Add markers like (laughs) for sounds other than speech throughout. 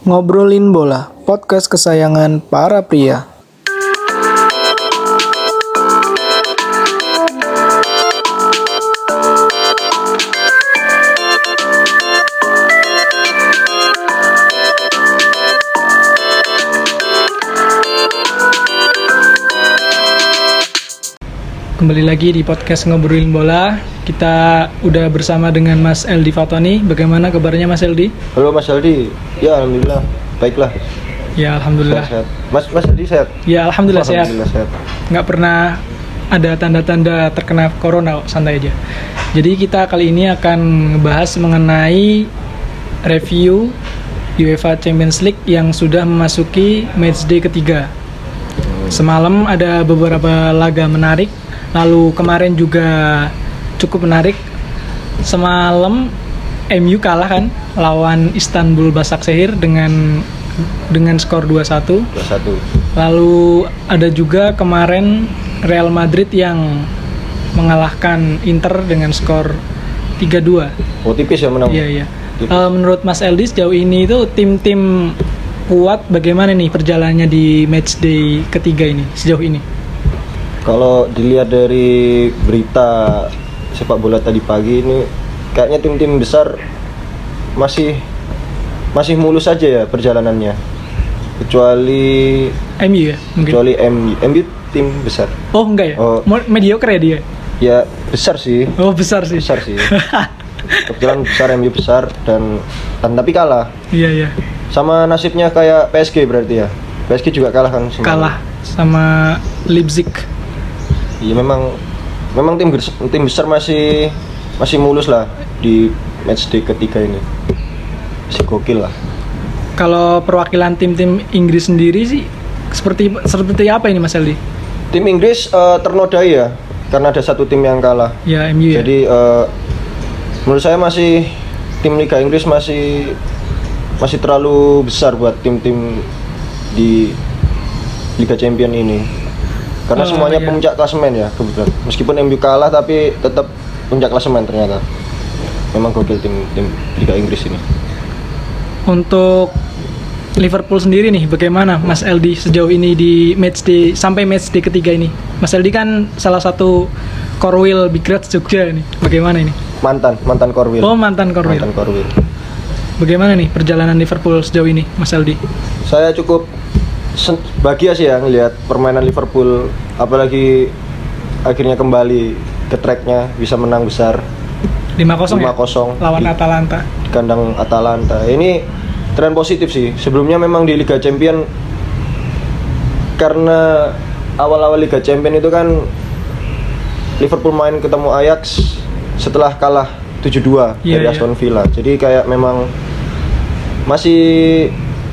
Ngobrolin Bola, podcast kesayangan para pria. Kembali lagi di podcast Ngobrolin Bola. Kita udah bersama dengan Mas Eldi Fatoni. Bagaimana kabarnya Mas Eldi? Halo Mas Aldi, ya alhamdulillah baiklah. Ya alhamdulillah. Sehat. Mas Mas Aldi sehat. Ya alhamdulillah sehat. Alhamdulillah sehat. nggak pernah ada tanda-tanda terkena corona santai aja. Jadi kita kali ini akan ngebahas mengenai review UEFA Champions League yang sudah memasuki matchday ketiga. Semalam ada beberapa laga menarik, lalu kemarin juga cukup menarik. Semalam MU kalah kan lawan Istanbul Basaksehir dengan dengan skor 2-1. 21. Lalu ada juga kemarin Real Madrid yang mengalahkan Inter dengan skor 3-2. Oh tipis ya menang. Iya, iya. Eh, menurut Mas Eldi sejauh ini itu tim-tim kuat bagaimana nih perjalanannya di matchday ketiga ini sejauh ini? Kalau dilihat dari berita sepak bola tadi pagi ini kayaknya tim-tim besar masih masih mulus saja ya perjalanannya. Kecuali MU ya mungkin. kecuali MU. MU tim besar. Oh enggak ya? Oh. Mediocre ya dia? Ya besar sih. Oh besar sih. Besar sih. (laughs) Kebetulan besar MU besar dan, dan tapi kalah. Iya iya. Sama nasibnya kayak PSG berarti ya. PSG juga kalah kan semalam. Kalah sama Leipzig. Iya memang memang tim tim besar masih masih mulus lah di match day ketiga ini. Masih gokil lah. Kalau perwakilan tim-tim Inggris sendiri sih seperti seperti apa ini Mas Eldi? Tim Inggris eh, ternodai ya karena ada satu tim yang kalah. Ya MU ya. Jadi eh, menurut saya masih tim Liga Inggris masih masih terlalu besar buat tim-tim di Liga Champion ini. Karena Oh, semuanya iya. puncak klasemen ya kebetulan. Meskipun MU kalah tapi tetap puncak klasemen ternyata. Memang gokil tim tim Liga Inggris ini. Untuk Liverpool sendiri nih, bagaimana Mas Eldi sejauh ini di matchday sampai matchday ketiga ini? Mas Eldi kan salah satu Korwil Big Reds Jogja nih. Bagaimana ini? Mantan mantan Korwil. Oh mantan Korwil. Mantan Korwil. Bagaimana nih perjalanan Liverpool sejauh ini, Mas Eldi? Saya cukup bahagia sih ya ngelihat permainan Liverpool apalagi akhirnya kembali ke tracknya bisa menang besar 5-0 ya? 5-0 Lawan di- Atalanta. di kandang Atalanta. Ini tren positif sih. Sebelumnya memang di Liga Champion karena awal-awal Liga Champion itu kan Liverpool main ketemu Ajax setelah kalah 7-2 Iya, dari iya. Aston Villa. Jadi kayak memang masih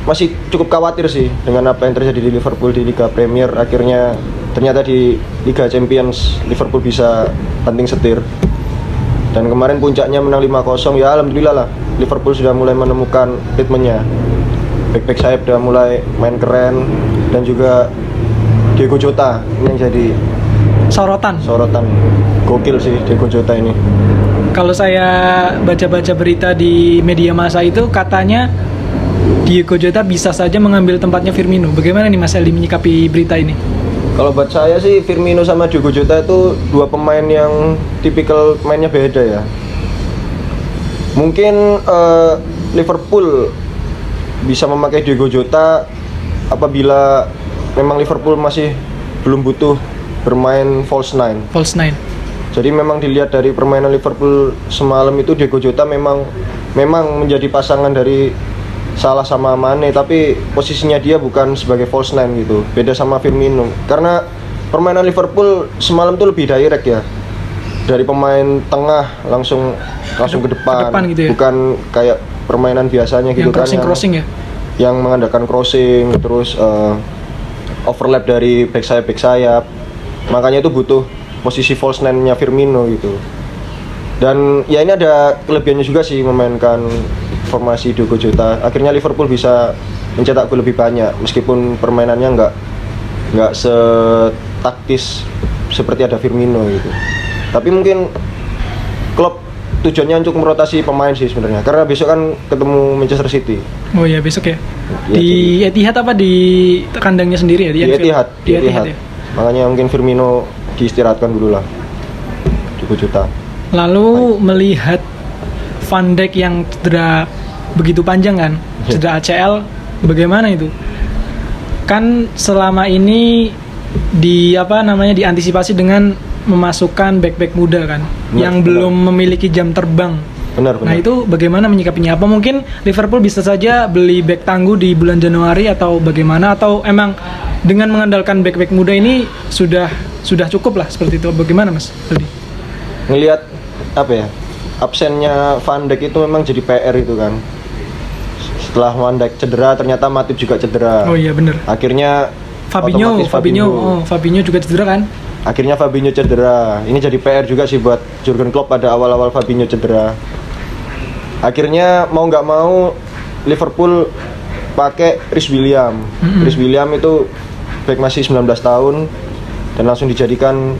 masih cukup khawatir sih dengan apa yang terjadi di Liverpool di Liga Premier. Akhirnya ternyata di Liga Champions Liverpool bisa banting setir. Dan kemarin puncaknya menang 5-0 ya alhamdulillah lah. Liverpool sudah mulai menemukan ritmenya. Back-back sayap sudah mulai main keren dan juga Diego Jota ini yang jadi Sorotan. sorotan gokil sih Diego Jota ini. Kalau saya baca-baca berita di media massa itu katanya Diego Jota bisa saja mengambil tempatnya Firmino. Bagaimana nih Mas Eldi menyikapi berita ini? Kalau buat saya sih Firmino sama Diego Jota itu dua pemain yang tipikal mainnya beda ya. Mungkin eh, Liverpool bisa memakai Diego Jota apabila memang Liverpool masih belum butuh bermain false nine. False nine. Jadi memang dilihat dari permainan Liverpool semalam itu Diego Jota memang memang menjadi pasangan dari Salah sama Mane tapi posisinya dia bukan sebagai false nine gitu. Beda sama Firmino. Karena permainan Liverpool semalam tuh lebih direct ya. Dari pemain tengah langsung langsung ke depan. depan gitu ya? Bukan kayak permainan biasanya Yang gitu kan crossing crossing ya. yang mengandalkan crossing terus eh, overlap dari back sayap back sayap makanya itu butuh posisi false nine-nya Firmino gitu dan ya ini ada kelebihannya juga sih memainkan formasi Diogo Jota akhirnya Liverpool bisa mencetak gol lebih banyak meskipun permainannya nggak nggak setaktis seperti ada Firmino gitu tapi mungkin Klopp tujuannya untuk merotasi pemain sih sebenarnya. Karena besok kan ketemu Manchester City. Oh iya besok ya. Iya, di Etihad apa di kandangnya sendiri ya? Di Anfield? Etihad, Di Etihad ya. Makanya mungkin Firmino diistirahatkan dulu lah. Cukup juta. Lalu melihat Van Dijk yang cedera begitu panjang kan, Ya. cedera ACL, bagaimana itu? Kan selama ini di apa namanya diantisipasi dengan memasukkan back-back muda kan, Benar, yang benar. belum memiliki jam terbang. Benar, benar. Nah itu bagaimana menyikapinya? Apa mungkin Liverpool bisa saja beli back tangguh di bulan Januari atau bagaimana? Atau emang dengan mengandalkan back-back muda ini sudah sudah cukup lah seperti itu? Bagaimana Mas? Aldi? ngelihat apa ya absennya Van Dijk itu memang jadi PR itu kan setelah Van Dijk cedera ternyata Matip juga cedera Oh iya bener. akhirnya Fabinho, otomatis Fabinho, oh, Fabinho juga cedera kan? akhirnya Fabinho cedera ini jadi PR juga sih buat Jurgen Klopp pada awal-awal Fabinho cedera akhirnya mau nggak mau Liverpool pakai Rhys William Mm-mm. Rhys William itu back masih 19 tahun dan langsung dijadikan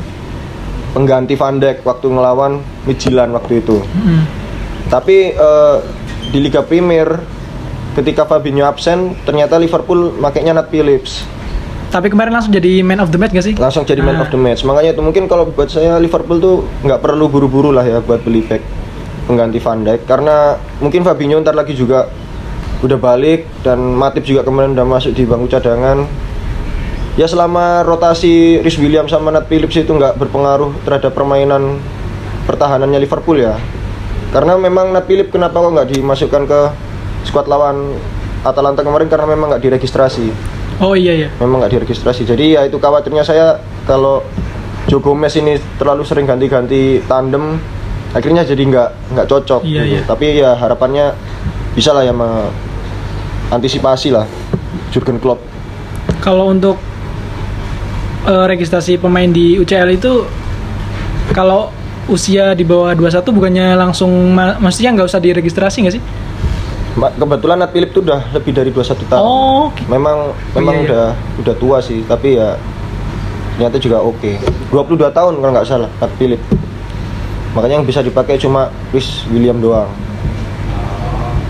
pengganti Van Dijk waktu ngelawan Midtjylland waktu itu Mm. tapi eh, di Liga Premier ketika Fabinho absen ternyata Liverpool makainya Nat Phillips Tapi kemarin langsung jadi man of the match gak sih? langsung jadi man Ah. of the match makanya itu mungkin kalau buat saya Liverpool tuh nggak perlu buru-buru lah ya buat beli back pengganti Van Dijk karena mungkin Fabinho ntar lagi juga udah balik dan Matip juga kemarin udah masuk di bangku cadangan ya selama rotasi Rhys Williams sama Nat Phillips itu nggak berpengaruh terhadap permainan pertahanannya Liverpool ya karena memang Nat Phillips kenapa kok nggak dimasukkan ke skuad lawan Atalanta kemarin karena memang nggak diregistrasi Oh iya iya. memang nggak diregistrasi jadi ya itu khawatirnya saya kalau Joe Gomez ini terlalu sering ganti-ganti tandem akhirnya jadi nggak nggak cocok Iya, gitu. iya. tapi ya harapannya bisa lah ya me- antisipasi lah Jurgen Klopp Kalau untuk eh, registrasi pemain di UCL itu kalau usia di bawah 21 bukannya langsung ma maksudnya nggak usah diregistrasi nggak sih? Kebetulan Nat Phillips tuh udah lebih dari 21 tahun Oh, memang memang iya, iya. udah udah tua sih tapi ya ternyata juga oke 22 tahun kalau nggak salah Nat Phillips makanya yang bisa dipakai cuma Rhys William doang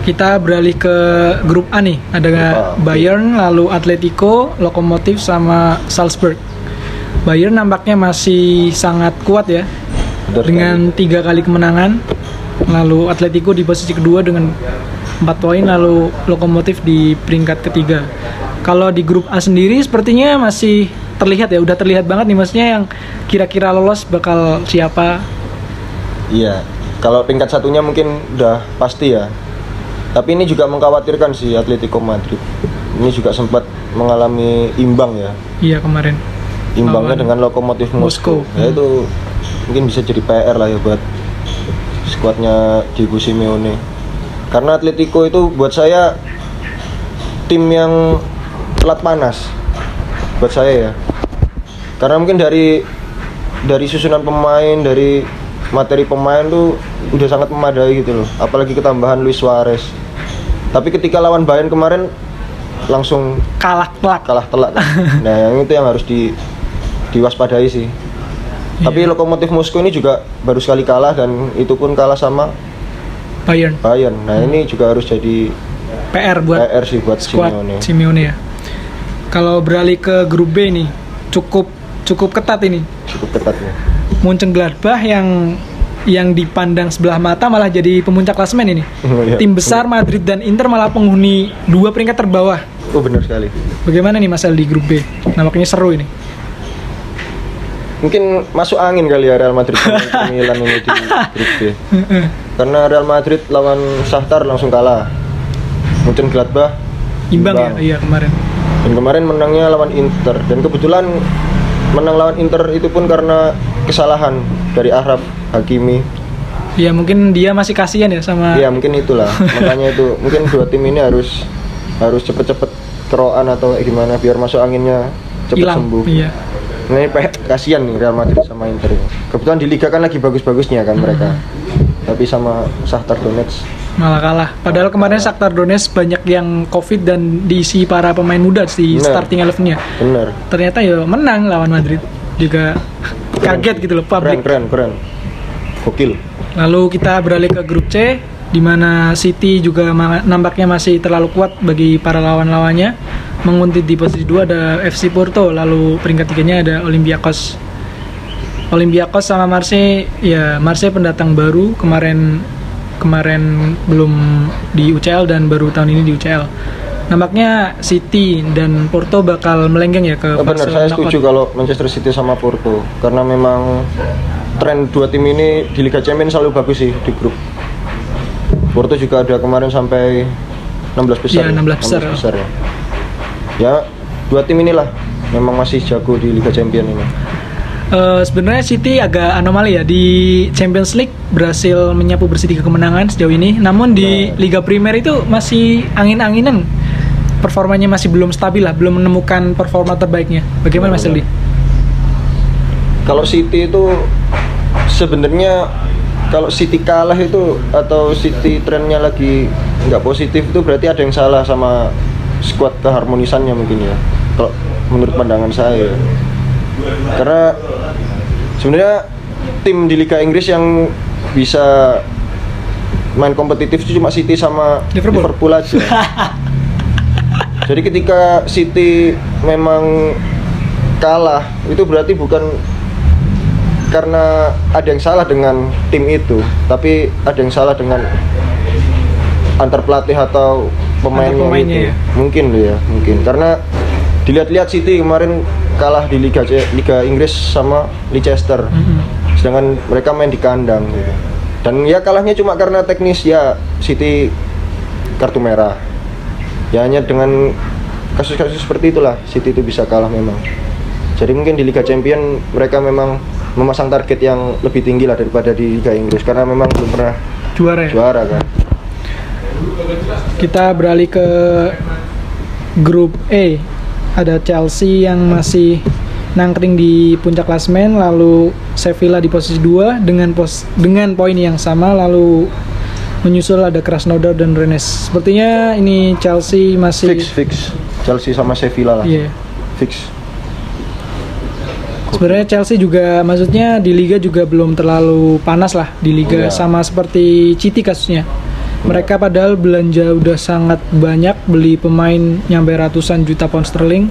kita beralih ke grup A nih. Ada. Bayern, lalu Atletico, Lokomotif sama Salzburg. Bayern nampaknya masih sangat kuat ya Benar dengan tiga kali kemenangan. Lalu Atletico di posisi kedua dengan 4 poin, lalu Lokomotif di peringkat ketiga. Kalau di grup A sendiri sepertinya masih terlihat ya, udah terlihat banget nih maksudnya yang kira-kira lolos bakal siapa. Iya, kalau peringkat satunya mungkin udah pasti ya. Tapi ini juga mengkhawatirkan sih Atletico Madrid. Ini juga sempat mengalami imbang ya. Iya kemarin. Imbangnya dengan Lokomotif Moskow. Moskow. Ya itu mungkin bisa jadi PR lah ya buat skuadnya Diego Simeone. Karena Atletico itu buat saya tim yang telat panas. Buat saya ya. Karena mungkin dari dari susunan pemain, dari materi pemain tuh udah sangat memadai gitu loh. Apalagi ketambahan Luis Suarez. Tapi ketika lawan Bayern kemarin langsung Kalah telak. kalah telak (laughs) nah yang itu yang harus di diwaspadai sih tapi Iya. lokomotif Moskow ini juga baru sekali kalah dan itu pun kalah sama Bayern. Bayern nah ini juga harus jadi PR buat PR sih buat Simeone Simeone ya. Kalau beralih ke grup B nih, cukup cukup ketat ini. cukup ketat ya Mönchengladbach yang yang dipandang sebelah mata malah jadi pemuncak klasemen ini. (laughs) Iya. Tim besar Madrid dan Inter malah penghuni dua peringkat terbawah. oh benar sekali Bagaimana nih Mas di grup B? Nampaknya seru ini. Mungkin masuk angin kali ya Real Madrid (laughs) Milan ini di grup B karena Real Madrid lawan Shakhtar langsung kalah Mungkin Gladbach Imbang, ya? Iya kemarin. Dan kemarin menangnya lawan Inter dan kebetulan menang lawan Inter itu pun karena kesalahan dari Arab Hakimi. Ya mungkin dia masih kasihan ya sama Iya mungkin itulah (laughs) makanya itu mungkin dua tim ini harus harus cepet-cepet keroan atau gimana biar masuk anginnya cepet hilang. sembuh. Iya. Ini pe- kasihan nih Real Madrid sama Inter. Kebetulan di Liga kan lagi bagus-bagusnya kan mereka. Tapi sama Shakhtar Donetsk Malah kalah. Padahal kemarin Shakhtar Donetsk banyak yang covid dan diisi para pemain muda di Bener. starting eleven-nya. bener. Ternyata ya menang lawan Madrid. Juga kaget gitu loh Keren publik. keren keren. Gokil. Lalu kita beralih ke grup C di mana City juga nampaknya masih terlalu kuat bagi para lawan-lawannya. Menguntit di posisi 2 ada FC Porto, lalu peringkat tiganya ada Olympiakos. Olympiakos sama Marseille, ya Marseille pendatang baru kemarin kemarin belum di UCL dan baru tahun ini di UCL. Nampaknya City dan Porto bakal melenggeng ya ke Ya, benar, saya setuju kalau Manchester City sama Porto karena memang tren dua tim ini di Liga Champions selalu bagus sih di grup. Porto juga ada kemarin sampai 16 besar. Iya, 16 besar. ya. Ya, dua tim inilah memang masih jago di Liga Champions ini. Eh, sebenarnya City agak anomali ya di Champions League berhasil menyapu bersih tiga kemenangan sejauh ini. Namun di Nah. Liga Primer itu masih angin-anginan. Performanya masih belum stabil lah, belum menemukan performa terbaiknya. Bagaimana Mas Benar. Eldi? Kalau City itu sebenarnya kalau City kalah itu atau City trennya lagi nggak positif itu berarti ada yang salah sama squad keharmonisannya mungkin ya. Kalau menurut pandangan saya. Karena sebenarnya tim di Liga Inggris yang bisa main kompetitif itu cuma City sama Liverpool. Liverpool aja. (laughs) Jadi ketika City memang kalah itu berarti bukan karena ada yang salah dengan tim itu, tapi ada yang salah dengan antar pelatih atau pemainnya, pemainnya gitu. ya? Mungkin loh ya, mungkin karena dilihat-lihat City kemarin kalah di Liga C- Liga Inggris sama Leicester. Mm-mm. Sedangkan mereka main di kandang gitu. Dan ya kalahnya cuma karena teknis ya City kartu merah. Ya hanya dengan kasus-kasus seperti itulah City itu bisa kalah memang. Jadi mungkin di Liga Champion mereka memang memasang target yang lebih tinggi lah daripada di Liga Inggris karena memang belum pernah Juara ya. juara kan. Kita beralih ke grup E. Ada Chelsea yang masih nangkring di puncak klasmen, lalu Sevilla di posisi 2 dengan pos dengan poin yang sama, lalu menyusul ada Krasnodar dan Rennes. Sepertinya ini Chelsea masih Fix fix Chelsea sama Sevilla lah. Iya. Fix. Sebenarnya Chelsea juga maksudnya di liga juga belum terlalu panas lah di liga Iya. sama seperti City kasusnya. Mereka padahal belanja udah sangat banyak beli pemain nyampe ratusan juta pound sterling.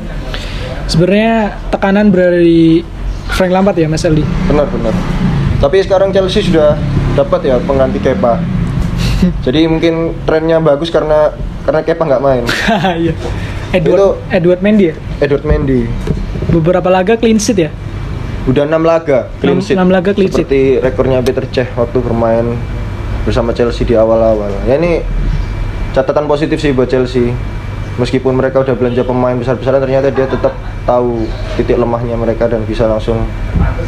Sebenarnya tekanan berada di Frank Lampard ya Mas Eldi. Benar benar. Tapi sekarang Chelsea sudah dapat ya pengganti Kepa. (laughs) Jadi mungkin trennya bagus karena karena Kepa nggak main. (laughs) Iya. Edward Itu- Edward Mendy ya. Edward Mendy Beberapa laga clean sheet ya. udah 6 laga clean Enam- sheet. enam laga clean sheet. Seperti rekornya Peter Cech waktu bermain bersama Chelsea di awal-awal. Ya ini catatan positif sih buat Chelsea. Meskipun mereka udah belanja pemain besar-besaran ternyata dia tetap tahu titik lemahnya mereka dan bisa langsung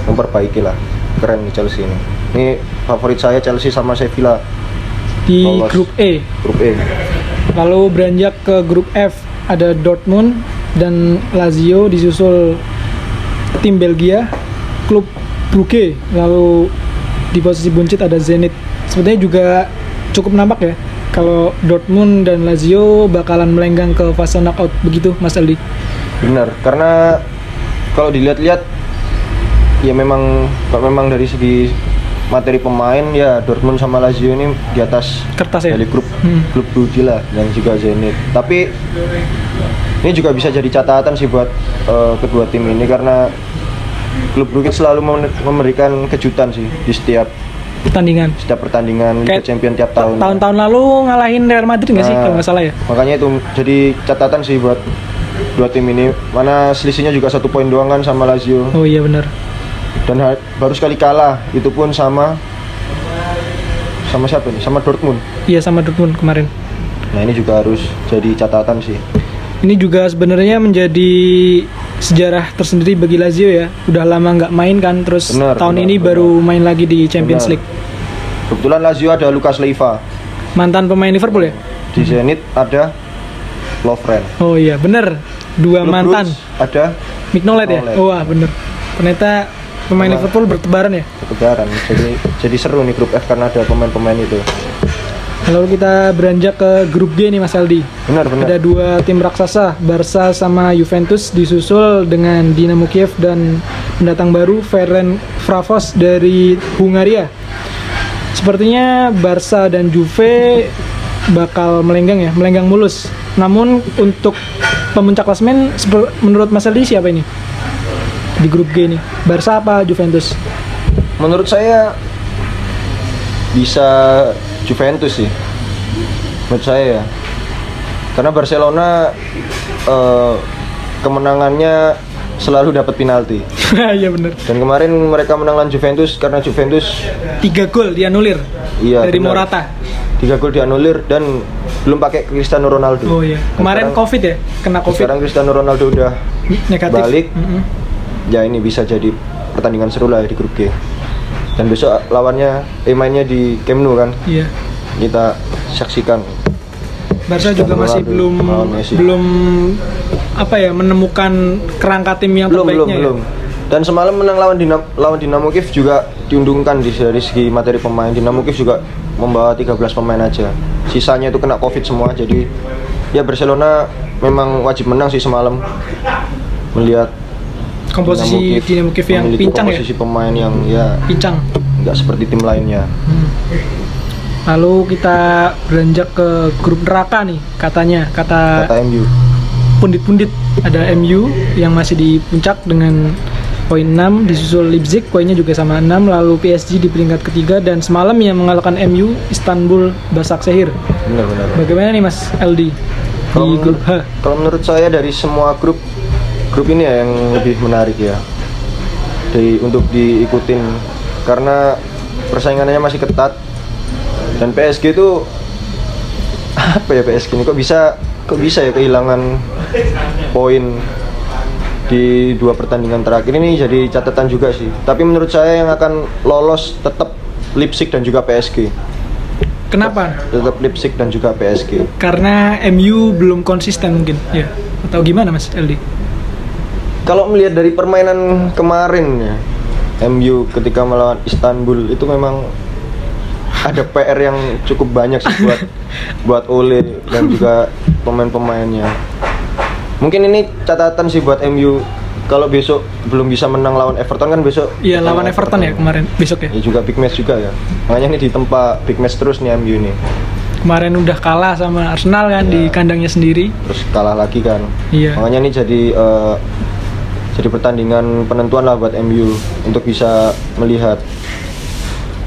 memperbaiki lah. Keren nih Chelsea ini. Ini favorit saya Chelsea sama Sevilla Di Lolos. grup E. grup E. Lalu beranjak ke grup F ada Dortmund dan Lazio disusul tim Belgia, klub Brugge, lalu di posisi buncit ada Zenit. Sepertinya juga cukup nampak ya kalau Dortmund dan Lazio bakalan melenggang ke fase knockout begitu Mas Aldi. Benar, karena kalau dilihat-lihat ya memang kalau memang dari segi materi pemain ya Dortmund sama Lazio ini di atas Kertas ya. dari grup Hmm. klub Brugge lah dan juga Zenit. Tapi ini juga bisa jadi catatan sih buat eh, kedua tim ini karena klub Brugge selalu mem- memberikan kejutan sih di setiap Pertandingan. setiap pertandingan Liga Kayak Champion tiap tahun. Tahun-tahun lalu ngalahin Real Madrid nggak sih Nah, kalau nggak salah ya? Makanya itu jadi catatan sih buat dua tim ini. Mana selisihnya juga satu poin doang kan sama Lazio Oh iya benar. dan baru sekali kalah itu pun sama sama siapa nih? Sama Dortmund. Iya sama Dortmund kemarin. Nah ini juga harus jadi catatan sih. Ini juga sebenarnya menjadi sejarah tersendiri bagi Lazio ya. Udah lama nggak main kan, terus Benar, tahun benar, ini benar. baru main lagi di Champions Benar. League. Kebetulan Lazio ada Lucas Leiva. Mantan pemain Liverpool ya? Di Zenit ada Lovren. Oh iya, bener. Dua Klub mantan. Brugge ada Mignolet ya? Oh, wah bener. Ternyata pemain Liverpool bertebaran ya. ketegaran. Jadi jadi seru nih grup F karena ada pemain-pemain itu. Lalu kita beranjak ke grup G nih Mas Aldi. Benar benar. Ada dua tim raksasa, Barca sama Juventus disusul dengan Dinamo Kiev dan pendatang baru Ferenc Varos dari Hungaria. Sepertinya Barca dan Juve bakal melenggang ya, melenggang mulus. Namun untuk pemuncak klasemen menurut Mas Aldi siapa ini? Di grup G ini. Barca apa Juventus? Menurut saya bisa Juventus sih. Menurut saya ya. Karena Barcelona eh, kemenangannya selalu dapat penalti. (laughs) Iya bener. Dan kemarin mereka menang lawan Juventus karena Juventus Tiga gol dianulir Iya, dari benar. Morata. tiga gol dianulir dan belum pakai Cristiano Ronaldo. Oh iya. Kemarin sekarang- Covid ya, kena Covid Sekarang Cristiano Ronaldo udah negatif. balik. Mm-mm. ya ini bisa jadi pertandingan seru lah di grup G. Dan besok lawannya eh mainnya di Camp Nou kan. Iya. Kita saksikan. Barca juga masih belum belum apa ya menemukan kerangka tim yang belum belum terbaiknya ya. belum. Dan semalam menang lawan Dinamo, lawan Dinamo Kiev juga diuntungkan di dari segi materi pemain. Dinamo Kiev juga membawa 13 pemain aja. Sisanya itu kena Covid semua jadi ya Barcelona memang wajib menang sih semalam. Melihat Komposisi Dinamo Kiev yang pincang ya. komposisi pemain yang ya Pincang. nggak seperti tim lainnya. Hmm. Lalu kita beranjak ke grup neraka nih katanya kata Kata MU. pundit-pundit ada MU yang masih di puncak dengan poin 6 disusul Leipzig poinnya juga sama 6 lalu PSG di peringkat ketiga dan semalam yang mengalahkan MU Istanbul Basaksehir Benar-benar. bagaimana nih Mas di Kalau grup H Kalau menurut saya dari semua grup grup ini ya yang lebih menarik ya. Dari untuk diikutin karena persaingannya masih ketat dan PSG itu (laughs) apa ya PSG ini kok bisa kok bisa ya kehilangan poin di dua pertandingan terakhir ini jadi catatan juga sih. Tapi menurut saya yang akan lolos tetap Leipzig dan juga PSG. kenapa Tetap Leipzig dan juga PSG. karena MU belum konsisten mungkin ya atau gimana Mas Aldi Kalau melihat dari permainan kemarin ya, MU ketika melawan Istanbul itu memang ada PR yang cukup banyak sih buat (laughs) buat Ole dan juga pemain-pemainnya. Mungkin ini catatan sih buat MU kalau besok belum bisa menang lawan Everton kan besok iya lawan Everton ya kemarin besok ya Ya juga big match juga ya. Makanya ini ditempa big match terus nih MU ini. kemarin udah kalah sama Arsenal kan di Iya. kandangnya sendiri Terus kalah lagi kan. Iya. Makanya ini jadi eh, jadi pertandingan penentuan lah buat MU untuk bisa melihat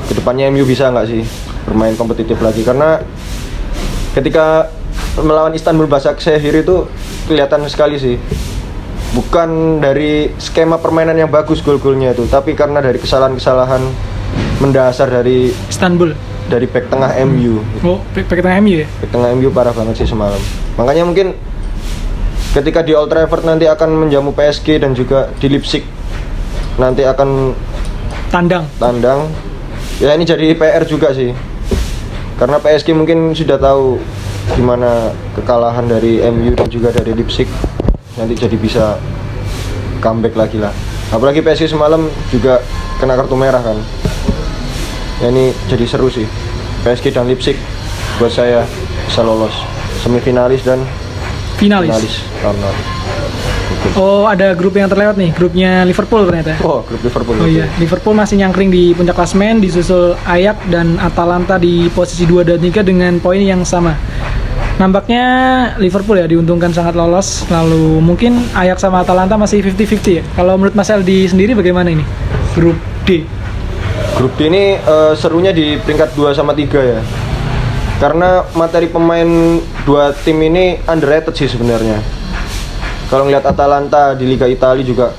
ke depannya MU bisa nggak sih bermain kompetitif lagi. Karena ketika melawan Istanbul Basaksehir itu kelihatan sekali sih. Bukan dari skema permainan yang bagus gol-golnya itu tapi karena dari kesalahan-kesalahan mendasar dari Istanbul? dari back tengah MU oh pakai tengah MU ya? Back tengah MU parah banget sih semalam. Makanya mungkin ketika di Old Trafford nanti akan menjamu PSG dan juga di Leipzig nanti akan tandang tandang. Ya ini jadi PR juga sih. Karena PSG mungkin sudah tahu gimana kekalahan dari MU dan juga dari Leipzig. Nanti jadi bisa comeback lagi lah. Apalagi PSG semalam juga kena kartu merah kan. Ya ini jadi seru sih. PSG dan Leipzig buat saya bisa lolos semifinalis dan finalis. finalis lalu. Oh, ada grup yang terlewat nih, grupnya Liverpool ternyata. Oh, grup Liverpool. Oh iya, Liverpool masih nyangkring di puncak klasemen, disusul Ajax dan Atalanta di posisi 2 dan 3 dengan poin yang sama. Nampaknya Liverpool ya diuntungkan sangat lolos, lalu mungkin Ajax sama Atalanta masih 50-50 ya. Kalau menurut Mas Aldi sendiri bagaimana ini? Grup D. Grup D ini eh, serunya di peringkat 2 sama 3 ya. Karena materi pemain dua tim ini underrated sih sebenarnya. Kalau ngelihat Atalanta di Liga Italia juga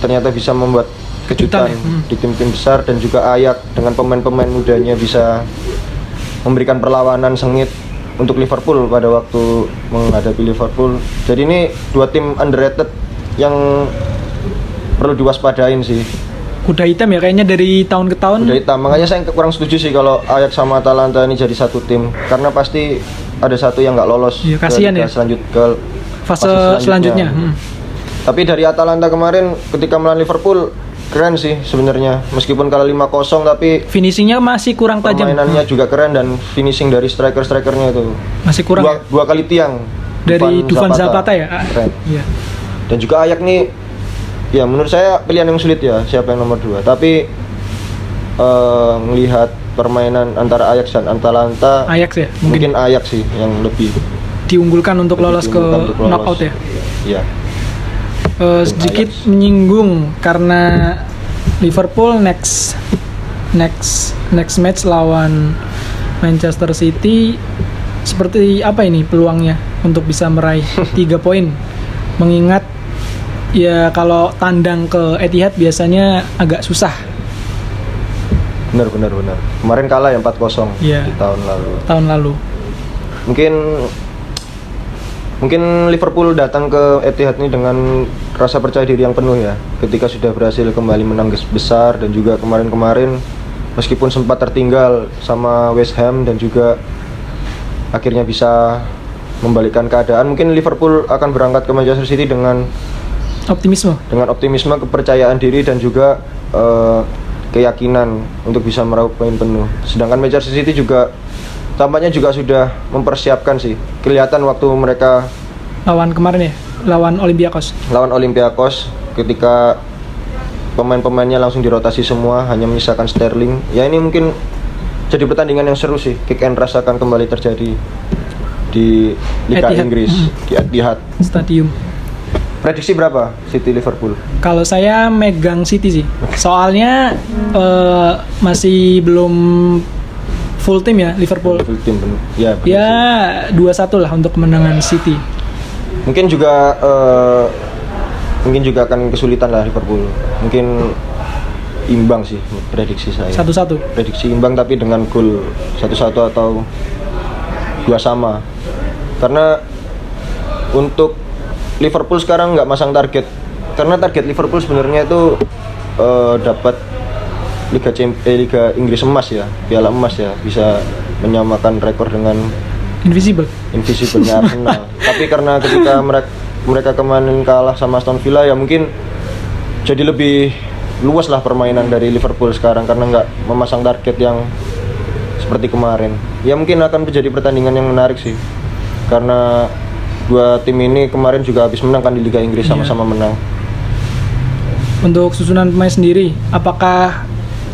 ternyata bisa membuat kejutan Kejutan ya, hmm. di tim-tim besar dan juga Ayak dengan pemain-pemain mudanya bisa memberikan perlawanan sengit untuk Liverpool pada waktu menghadapi Liverpool. Jadi ini dua tim underrated yang perlu diwaspadain sih. Kuda hitam ya kayaknya dari tahun ke tahun. Udah hitam. Makanya saya kurang setuju sih kalau Ajax sama Atalanta ini jadi satu tim karena pasti ada satu yang nggak lolos Iya, kasihan ke, ya. ke selanjut ke Fase selanjutnya. Hmm. Tapi dari Atalanta kemarin ketika melawan Liverpool keren sih sebenarnya. Meskipun kalah 5-0 tapi Finishingnya masih kurang tajam. permainannya juga keren dan finishing dari striker-strikernya itu Masih kurang dua, ya? dua kali tiang dari Dufan Zapata ya. Ah, Keren. Iya. Dan juga Ayak nih ya menurut saya pilihan yang sulit ya siapa yang nomor dua. Tapi eh, melihat permainan antara Ajax dan Atalanta Ajax ya mungkin, mungkin Ajax sih yang lebih diunggulkan untuk lebih lolos ke untuk lolos. knockout ya. Iya. Eh, sedikit menyinggung karena Liverpool next next next match lawan Manchester City seperti apa ini peluangnya untuk bisa meraih (laughs) tiga poin mengingat ya kalau tandang ke Etihad biasanya agak susah Benar benar benar. Kemarin kalah ya 4-0 Iya. di tahun lalu. tahun lalu Mungkin mungkin Liverpool datang ke Etihad ini dengan rasa percaya diri yang penuh ya ketika sudah berhasil kembali menang besar dan juga kemarin-kemarin meskipun sempat tertinggal sama West Ham dan juga akhirnya bisa membalikkan keadaan mungkin Liverpool akan berangkat ke Manchester City dengan optimisme dengan optimisme kepercayaan diri dan juga eh, keyakinan untuk bisa meraup poin penuh. Sedangkan Manchester City juga tampaknya juga sudah mempersiapkan sih. Kelihatan waktu mereka lawan kemarin ya lawan Olympiakos lawan Olympiakos ketika pemain-pemainnya langsung dirotasi semua hanya menyisakan Sterling. Ya ini mungkin jadi pertandingan yang seru sih. Kick and rush akan kembali terjadi di Liga Etihad. Inggris di Etihad. Stadium Prediksi berapa City Liverpool? Kalau saya megang City sih, soalnya eh, masih belum full tim ya Liverpool. Full tim. Ya, Ya sih. 2-1 lah untuk kemenangan City. mungkin juga eh, mungkin juga akan kesulitan lah Liverpool mungkin imbang sih prediksi saya Satu-satu. prediksi imbang tapi dengan gol satu-satu atau dua sama karena untuk Liverpool sekarang nggak masang target karena target Liverpool sebenarnya itu eh, dapat Liga Champ eh, Liga Inggris emas ya Piala emas ya bisa menyamakan rekor dengan Invisible. invisible-nya (laughs) Arsenal. Tapi karena ketika mereka mereka kemarin kalah sama Aston Villa ya mungkin jadi lebih luas lah permainan dari Liverpool sekarang karena nggak memasang target yang seperti kemarin. Ya mungkin akan menjadi pertandingan yang menarik sih. Karena dua tim ini kemarin juga habis menang kan di Liga Inggris Iya. sama-sama menang. Untuk susunan pemain sendiri, apakah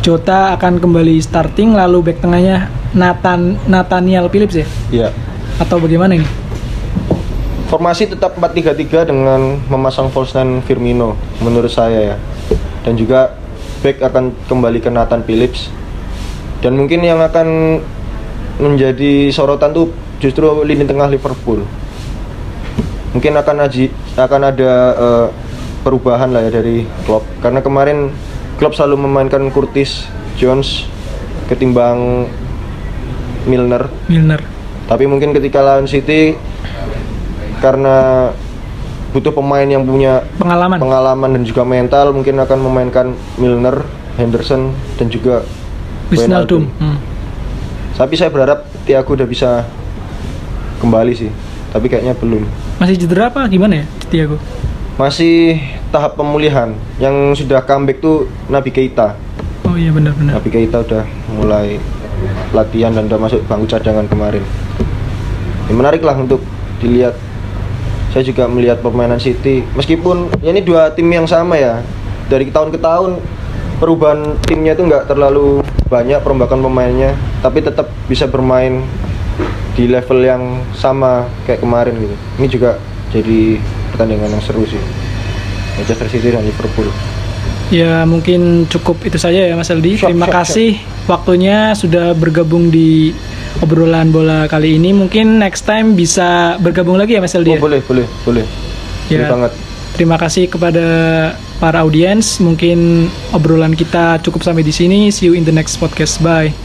Jota akan kembali starting lalu back tengahnya Nathan Nathaniel Phillips ya? Iya. Atau bagaimana ini? Formasi tetap 4-3-3 dengan memasang false nine Firmino menurut saya ya. Dan juga back akan kembali ke Nathan Phillips. Dan mungkin yang akan menjadi sorotan tuh justru lini tengah Liverpool. Mungkin akan aji, akan ada eh, perubahan lah ya dari Klopp karena kemarin Klopp selalu memainkan Curtis Jones ketimbang Milner Milner. tapi mungkin ketika lawan City karena butuh pemain yang punya Pengalaman. pengalaman dan juga mental mungkin akan memainkan Milner, Henderson dan juga Wijnaldum. Hmm. Tapi saya berharap Thiago udah bisa kembali sih. Tapi kayaknya belum. Masih cedera apa gimana ya Thiago? Masih tahap pemulihan. Yang sudah comeback tuh Nabi Keita. Oh iya benar-benar. Nabi Keita udah mulai latihan dan udah masuk bangku cadangan kemarin. Ya, menarik lah untuk dilihat. Saya juga melihat permainan City. Meskipun ya ini dua tim yang sama ya. Dari tahun ke tahun perubahan timnya itu nggak terlalu banyak perombakan pemainnya, tapi tetap bisa bermain di level yang sama kayak kemarin gitu. Ini juga jadi pertandingan yang seru sih. Manchester City dan Liverpool. Ya mungkin cukup itu saja ya Mas Aldi. Siap, Terima siap, kasih waktunya sudah bergabung di obrolan bola kali ini. Mungkin next time bisa bergabung lagi ya Mas Aldi. Oh, ya? boleh, boleh, boleh. Ya. Boleh banget. Terima kasih kepada para audiens. Mungkin obrolan kita cukup sampai di sini. See you in the next podcast. Bye.